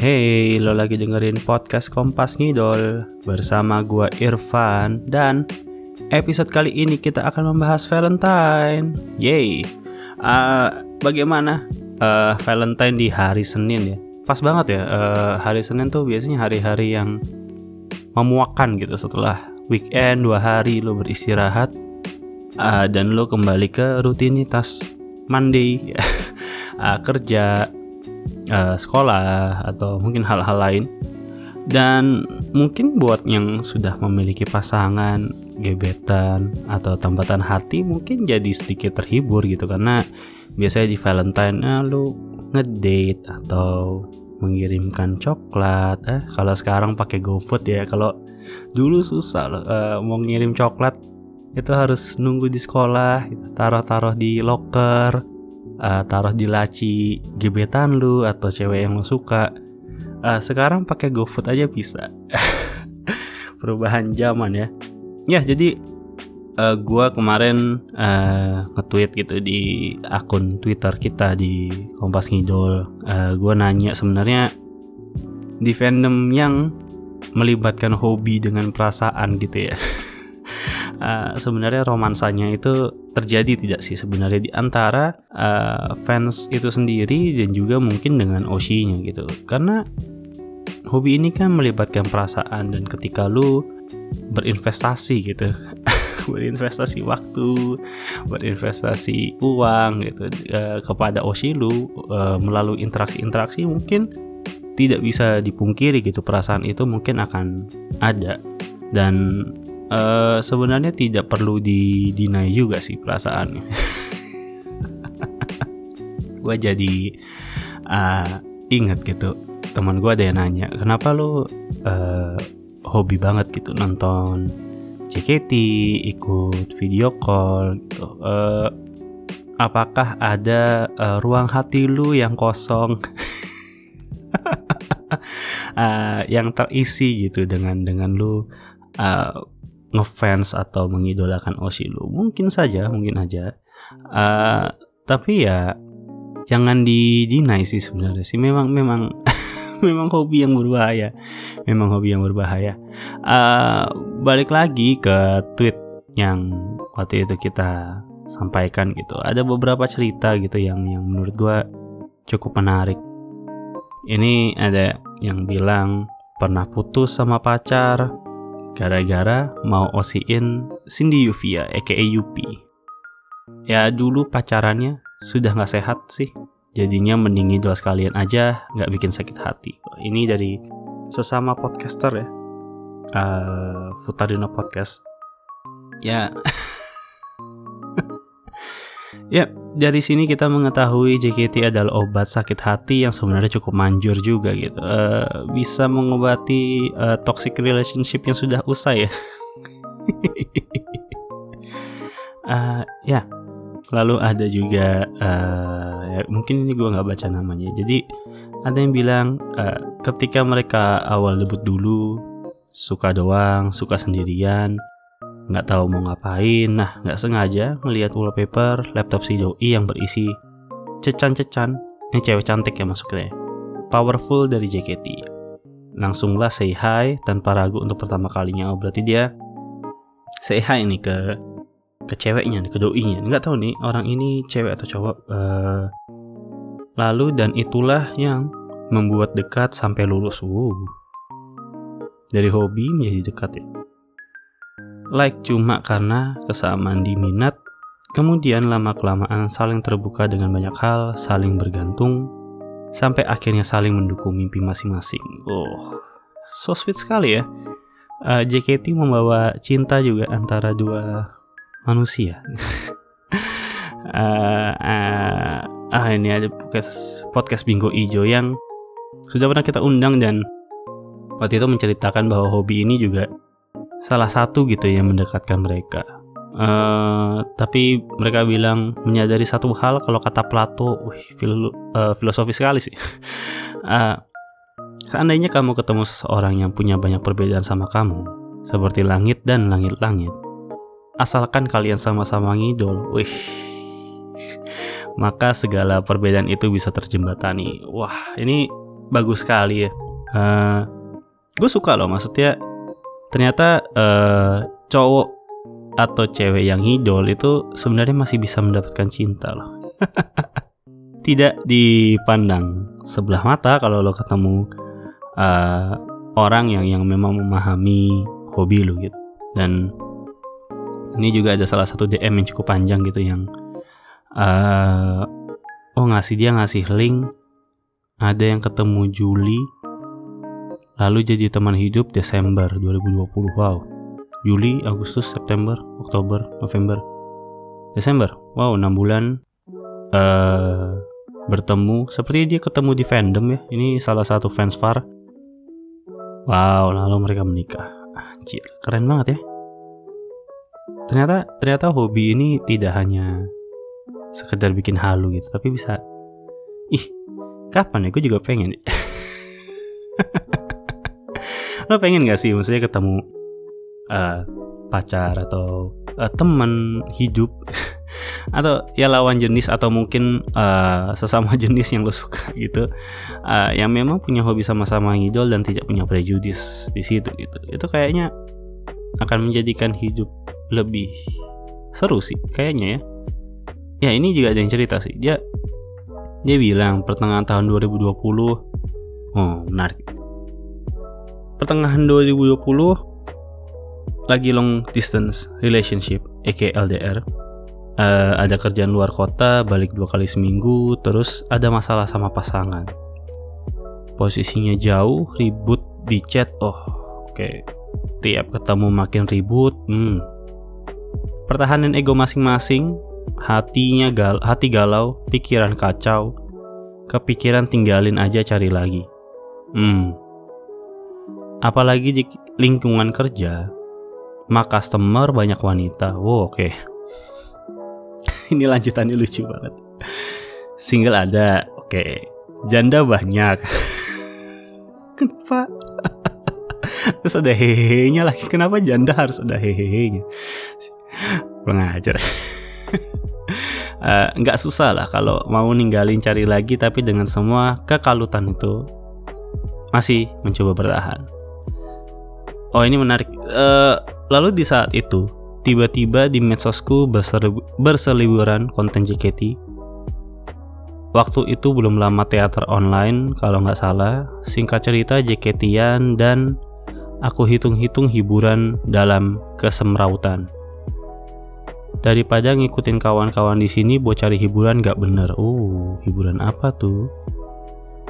Hey, lo lagi dengerin podcast Kompas Ngidol bersama gua Irfan dan episode kali ini kita akan membahas Valentine. Yay. Uh, bagaimana uh, Valentine di hari Senin ya? Pas banget ya. Uh, hari Senin tuh biasanya hari-hari yang memuakkan gitu setelah weekend dua hari lo beristirahat uh, dan lo kembali ke rutinitas Monday uh, kerja uh, sekolah atau mungkin hal-hal lain. Dan mungkin buat yang sudah memiliki pasangan gebetan atau tambatan hati mungkin jadi sedikit terhibur gitu. Karena biasanya di Valentine eh, lu ngedate atau mengirimkan coklat. Eh kalau sekarang pakai GoFood ya. Kalau dulu susah loh uh, mau ngirim coklat itu harus nunggu di sekolah taruh-taruh di locker uh, taruh di laci gebetan lu atau cewek yang lu suka. Uh, sekarang pakai GoFood aja bisa. Perubahan zaman ya. Ya jadi uh, gua kemarin uh, nge-tweet gitu di akun Twitter kita di Kompas Ngidol uh, gua nanya sebenarnya di fandom yang melibatkan hobi dengan perasaan gitu ya uh, sebenarnya romansanya itu terjadi tidak sih sebenarnya di antara uh, fans itu sendiri dan juga mungkin dengan Oshi-nya gitu. Karena hobi ini kan melibatkan perasaan dan ketika lu berinvestasi gitu berinvestasi waktu, berinvestasi uang gitu uh, kepada Oshi lu uh, melalui interaksi-interaksi mungkin tidak bisa dipungkiri gitu perasaan itu mungkin akan ada dan uh, sebenarnya tidak perlu didinai juga sih perasaannya. gue jadi uh, inget gitu. Teman gue ada yang nanya kenapa lo uh, hobi banget gitu nonton JKT ikut video call gitu? Uh, apakah ada uh, ruang hati lu yang kosong? Uh, yang terisi gitu dengan dengan lu uh, ngefans atau mengidolakan Osilu mungkin saja mungkin aja. Uh, tapi ya jangan didinai sih sebenarnya sih. Memang memang memang hobi yang berbahaya. Memang hobi yang berbahaya. Uh, balik lagi ke tweet yang waktu itu kita sampaikan gitu. Ada beberapa cerita gitu yang yang menurut gue cukup menarik. Ini ada yang bilang pernah putus sama pacar gara-gara mau osiin Cindy Yuvia aka Yupi. Ya dulu pacarannya sudah nggak sehat sih, jadinya mendingi dua sekalian aja nggak bikin sakit hati. Ini dari sesama podcaster ya, uh, Futarino Podcast. Ya, ya dari sini kita mengetahui JKT adalah obat sakit hati yang sebenarnya cukup manjur juga gitu. Uh, bisa mengobati uh, toxic relationship yang sudah usai ya. uh, ya, lalu ada juga uh, ya, mungkin ini gue nggak baca namanya. Jadi ada yang bilang uh, ketika mereka awal debut dulu suka doang, suka sendirian, nggak tahu mau ngapain. Nah, nggak sengaja ngelihat wallpaper laptop si doi yang berisi cecan-cecan. Ini cewek cantik ya masuknya. Powerful dari JKT. Langsunglah say hi tanpa ragu untuk pertama kalinya. Oh, berarti dia say hi ini ke ke ceweknya, ke doinya. Nggak tahu nih orang ini cewek atau cowok. Uh, lalu dan itulah yang membuat dekat sampai lulus. Uh. Dari hobi menjadi dekat ya like cuma karena kesamaan di minat, kemudian lama-kelamaan saling terbuka dengan banyak hal, saling bergantung, sampai akhirnya saling mendukung mimpi masing-masing. Oh, so sweet sekali ya. Uh, JKT membawa cinta juga antara dua manusia. uh, uh, ah ini ada podcast podcast Bingo Ijo yang sudah pernah kita undang dan waktu itu menceritakan bahwa hobi ini juga salah satu gitu yang mendekatkan mereka. Uh, tapi mereka bilang menyadari satu hal kalau kata Plato, wih, filo, uh, filosofi sekali sih. uh, seandainya kamu ketemu seseorang yang punya banyak perbedaan sama kamu, seperti langit dan langit-langit, asalkan kalian sama-sama ngidol, wih, maka segala perbedaan itu bisa terjembatani. Wah, ini bagus sekali ya. Uh, gue suka loh maksudnya ternyata uh, cowok atau cewek yang idol itu sebenarnya masih bisa mendapatkan cinta loh. Tidak dipandang sebelah mata kalau lo ketemu uh, orang yang yang memang memahami hobi lo gitu. Dan ini juga ada salah satu DM yang cukup panjang gitu yang uh, oh ngasih dia ngasih link ada yang ketemu Juli lalu jadi teman hidup Desember 2020 wow. Juli Agustus September Oktober November. Desember. Wow 6 bulan uh, bertemu. Seperti dia ketemu di fandom ya. Ini salah satu fans far wow lalu mereka menikah. Anjir keren banget ya. Ternyata ternyata hobi ini tidak hanya sekedar bikin halu gitu tapi bisa. Ih kapan ya? Gue juga pengen lo pengen gak sih maksudnya ketemu uh, pacar atau uh, teman hidup? Atau ya lawan jenis atau mungkin uh, sesama jenis yang lo suka gitu uh, yang memang punya hobi sama-sama ngidol dan tidak punya prejudis di situ gitu. Itu kayaknya akan menjadikan hidup lebih seru sih kayaknya ya. Ya ini juga ada yang cerita sih. Dia dia bilang pertengahan tahun 2020 oh menarik pertengahan 2020 lagi long distance relationship aka LDR uh, eh, ada kerjaan luar kota balik dua kali seminggu terus ada masalah sama pasangan posisinya jauh ribut di chat oh oke okay. tiap ketemu makin ribut hmm pertahanan ego masing-masing, hatinya gal hati galau, pikiran kacau, kepikiran tinggalin aja cari lagi. Hmm. Apalagi di lingkungan kerja, mak customer banyak wanita. Wow, oke. Okay. Ini lanjutannya lucu banget. Single ada, oke. Okay. Janda banyak. Kenapa? Terus ada hehehe-nya lagi. Kenapa janda harus ada hehehe-nya? kurang ajar uh, nggak susah lah kalau mau ninggalin cari lagi tapi dengan semua kekalutan itu masih mencoba bertahan oh ini menarik uh, lalu di saat itu tiba-tiba di medsosku berseliburan konten JKT Waktu itu belum lama teater online kalau nggak salah. Singkat cerita JKT-an dan aku hitung-hitung hiburan dalam kesemrautan daripada ngikutin kawan-kawan di sini buat cari hiburan gak bener. Uh, hiburan apa tuh?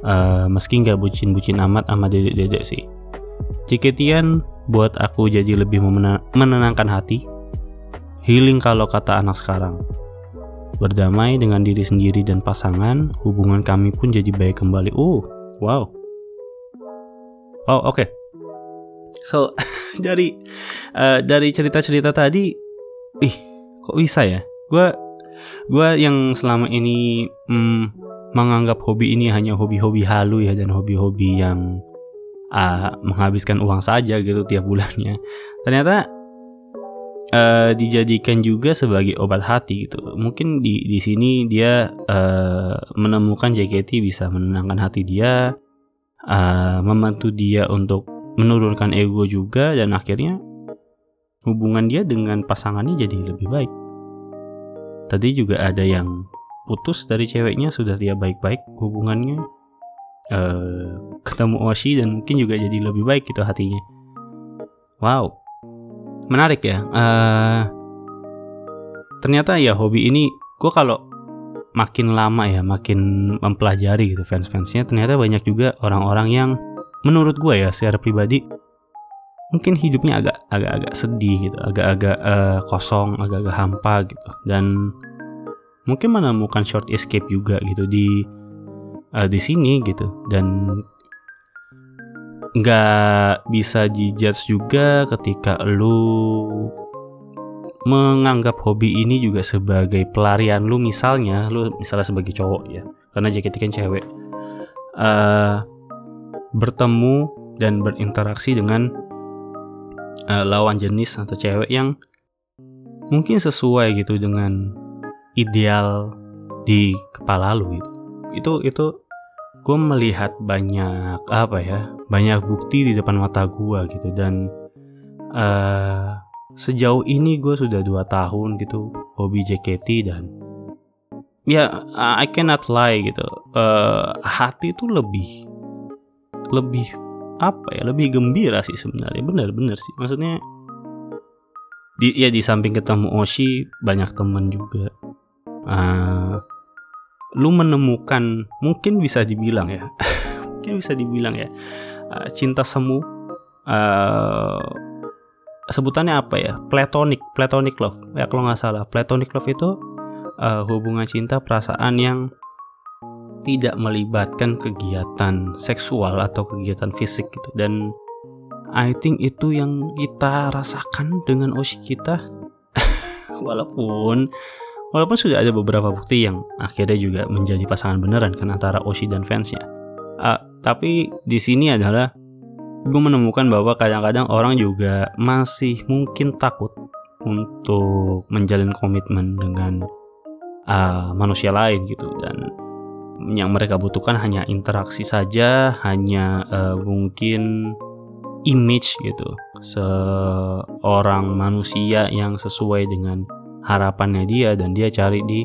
Uh, meski nggak bucin-bucin amat sama dedek-dedek sih. Ciketian buat aku jadi lebih menenangkan hati. Healing kalau kata anak sekarang. Berdamai dengan diri sendiri dan pasangan, hubungan kami pun jadi baik kembali. Uh, wow. Oh, oke. Okay. So, dari uh, dari cerita-cerita tadi, ih, kok bisa ya gue gue yang selama ini mm, menganggap hobi ini hanya hobi-hobi halu ya dan hobi-hobi yang uh, menghabiskan uang saja gitu tiap bulannya ternyata uh, dijadikan juga sebagai obat hati gitu mungkin di di sini dia uh, menemukan JKT bisa menenangkan hati dia uh, membantu dia untuk menurunkan ego juga dan akhirnya hubungan dia dengan pasangannya jadi lebih baik. Tadi juga ada yang putus dari ceweknya sudah dia baik-baik hubungannya. Uh, ketemu Oshi dan mungkin juga jadi lebih baik gitu hatinya. Wow, menarik ya. Uh, ternyata ya hobi ini gue kalau makin lama ya makin mempelajari gitu fans-fansnya ternyata banyak juga orang-orang yang menurut gue ya secara pribadi mungkin hidupnya agak agak-agak sedih gitu, agak-agak uh, kosong, agak-agak hampa gitu dan mungkin menemukan short escape juga gitu di uh, di sini gitu dan nggak bisa dijudge juga ketika lu menganggap hobi ini juga sebagai pelarian lu misalnya lu misalnya sebagai cowok ya karena JKT kan cewek uh, bertemu dan berinteraksi dengan uh, lawan jenis atau cewek yang mungkin sesuai gitu dengan ideal di kepala lu gitu. Itu itu gue melihat banyak apa ya banyak bukti di depan mata gue gitu. Dan uh, sejauh ini gue sudah dua tahun gitu hobi JKT dan ya I cannot lie gitu. Uh, hati itu lebih lebih apa ya lebih gembira sih sebenarnya. Benar-benar sih. Maksudnya di ya di samping ketemu Oshi banyak temen juga. Uh, lu menemukan mungkin bisa dibilang ya mungkin bisa dibilang ya uh, cinta semu uh, sebutannya apa ya? Platonic platonic love. Ya kalau nggak salah. Platonic love itu uh, hubungan cinta perasaan yang tidak melibatkan kegiatan seksual atau kegiatan fisik gitu. Dan I think itu yang kita rasakan dengan Oshi kita. Walaupun walaupun sudah ada beberapa bukti yang akhirnya juga menjadi pasangan beneran kan antara Oshi dan fansnya. Uh, tapi di sini adalah gue menemukan bahwa kadang-kadang orang juga masih mungkin takut untuk menjalin komitmen dengan uh, manusia lain gitu. Dan yang mereka butuhkan hanya interaksi saja hanya uh, mungkin image gitu. Seorang manusia yang sesuai dengan harapannya dia dan dia cari di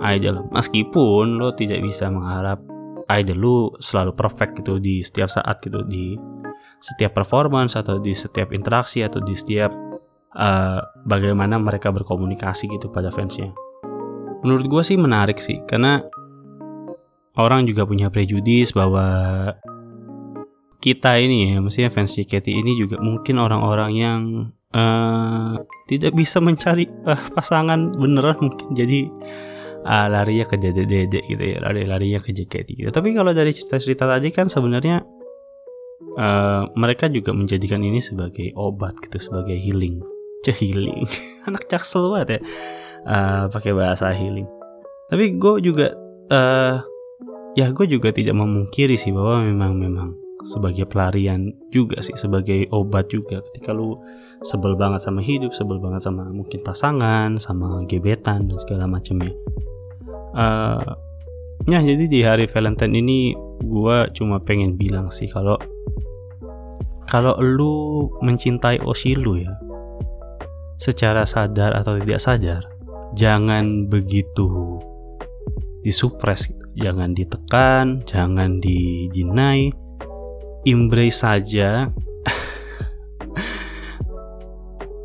idol. Meskipun lo tidak bisa mengharap idol lu selalu perfect gitu di setiap saat gitu di setiap performance atau di setiap interaksi atau di setiap uh, bagaimana mereka berkomunikasi gitu pada fansnya. Menurut gue sih menarik sih karena orang juga punya prejudis bahwa kita ini ya, maksudnya fans JKT ini juga mungkin orang-orang yang uh, tidak bisa mencari uh, pasangan beneran mungkin jadi uh, larinya ke dede-dede gitu ya, lari-larinya ke JKT gitu. Tapi kalau dari cerita-cerita tadi kan sebenarnya uh, mereka juga menjadikan ini sebagai obat gitu, sebagai healing. Cah healing. Anak jaksel banget ya. Uh, pakai bahasa healing. Tapi gue juga uh, ya gue juga tidak memungkiri sih bahwa memang memang sebagai pelarian juga sih sebagai obat juga. Ketika lu sebel banget sama hidup sebel banget sama mungkin pasangan sama gebetan dan segala macamnya. Uh, ya jadi di hari Valentine ini gue cuma pengen bilang sih kalau kalau lu mencintai osi lu ya secara sadar atau tidak sadar jangan begitu disupres. Jangan ditekan jangan didinai embrace saja.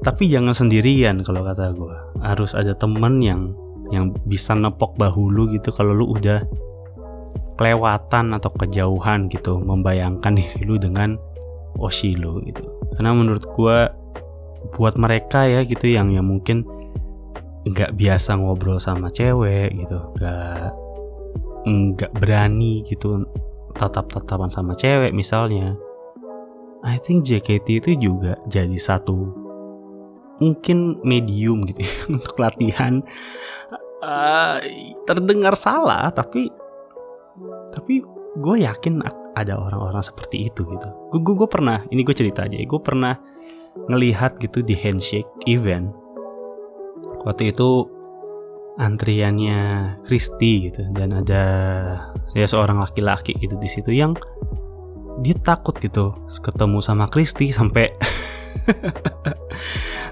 Tapi jangan sendirian kalau kata gue harus ada temen yang yang bisa nepok bahu lu gitu kalau lu udah kelewatan atau kejauhan gitu membayangkan diri lu dengan Oshi lu gitu. Karena menurut gue buat mereka ya gitu yang yang mungkin nggak biasa ngobrol sama cewek gitu nggak nggak berani gitu tatap-tatapan sama cewek misalnya. I think JKT itu juga jadi satu mungkin medium gitu ya, untuk latihan. Uh, terdengar salah tapi tapi gue yakin ada orang-orang seperti itu gitu. Gue gue pernah ini gue cerita aja gue pernah ngelihat gitu di handshake event. Waktu itu antriannya Kristi gitu. Dan ada ya seorang laki-laki itu di situ yang dia takut gitu ketemu sama Kristi sampai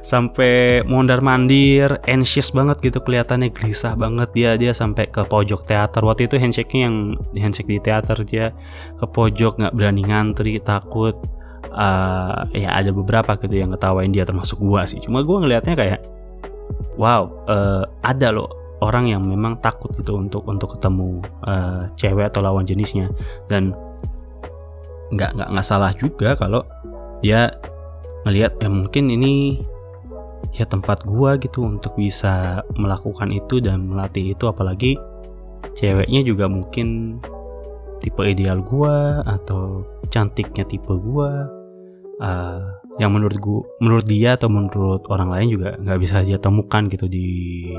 sampai mondar mandir anxious banget gitu kelihatannya gelisah banget dia dia sampai ke pojok teater. Waktu itu handshake-nya yang handshake di teater dia ke pojok nggak berani ngantri takut. Uh, ya ada beberapa gitu yang ketawain dia termasuk gua sih. Cuma gua ngelihatnya kayak wow uh, ada loh orang yang memang takut gitu untuk untuk ketemu uh, cewek atau lawan jenisnya. Dan nggak nggak nggak salah juga kalau dia ngelihat ya mungkin ini ya tempat gua gitu untuk bisa melakukan itu dan melatih itu. Apalagi ceweknya juga mungkin tipe ideal gua atau cantiknya tipe gua uh, yang menurut gua menurut dia atau menurut orang lain juga nggak bisa dia temukan gitu di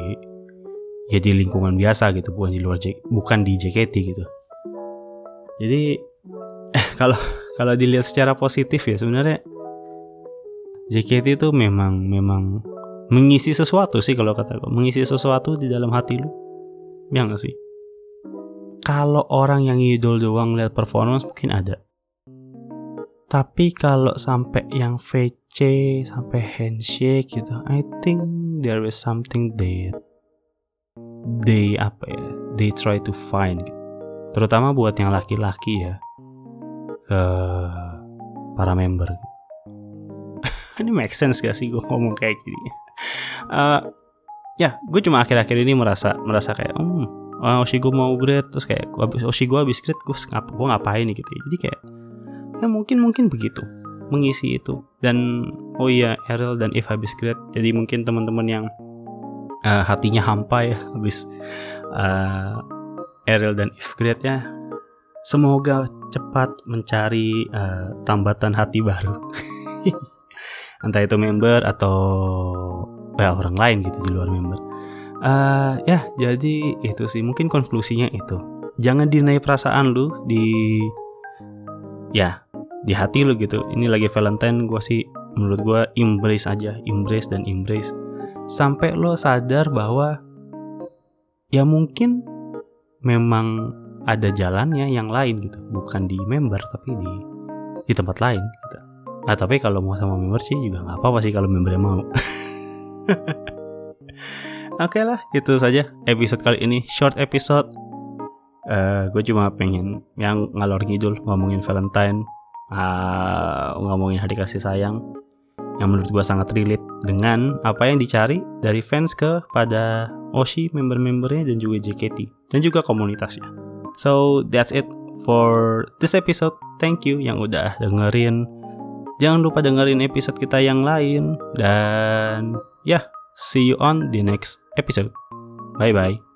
ya di lingkungan biasa gitu bukan di luar J, bukan di JKT gitu. Jadi eh kalau kalau dilihat secara positif ya sebenarnya JKT itu memang memang mengisi sesuatu sih kalau kata gue mengisi sesuatu di dalam hati lu. Ya gak sih? Kalau orang yang idol doang lihat performance mungkin ada tapi kalau sampai yang VC sampai handshake gitu I think there is something that they apa ya they try to find gitu. terutama buat yang laki-laki ya ke para member ini make sense gak sih gue ngomong kayak gini uh, ya gue cuma akhir-akhir ini merasa merasa kayak hmm oh, Oshi gue mau grade terus kayak gua habis Oshi gue habis grade gue gue ngapain nih gitu ya. jadi kayak ya mungkin mungkin begitu mengisi itu. Dan oh iya Errol dan If habis grade jadi mungkin teman-teman yang uh, hatinya hampa ya habis uh, Errol dan If grade ya semoga cepat mencari uh, tambatan hati baru. Entah itu member atau ya orang lain gitu di luar member. Uh, ya jadi itu sih mungkin konklusinya itu. Jangan dinai perasaan lu di ya di hati lu gitu. Ini lagi Valentine gue sih menurut gue embrace aja embrace dan embrace. Sampai lo sadar bahwa ya mungkin memang ada jalannya yang lain gitu. Bukan di member tapi di di tempat lain gitu. Nah tapi kalau mau sama member sih juga nggak apa-apa sih kalau membernya mau. Oke okay lah, itu saja episode kali ini. Short episode. Uh, gue cuma pengen yang ngalor ngidul ngomongin Valentine, uh, ngomongin hari kasih sayang, yang menurut gue sangat relate dengan apa yang dicari dari fans ke pada Oshi member-membernya dan juga JKT dan juga komunitasnya. So that's it for this episode. Thank you yang udah dengerin. Jangan lupa dengerin episode kita yang lain dan ya yeah, see you on the next episode. Bye bye.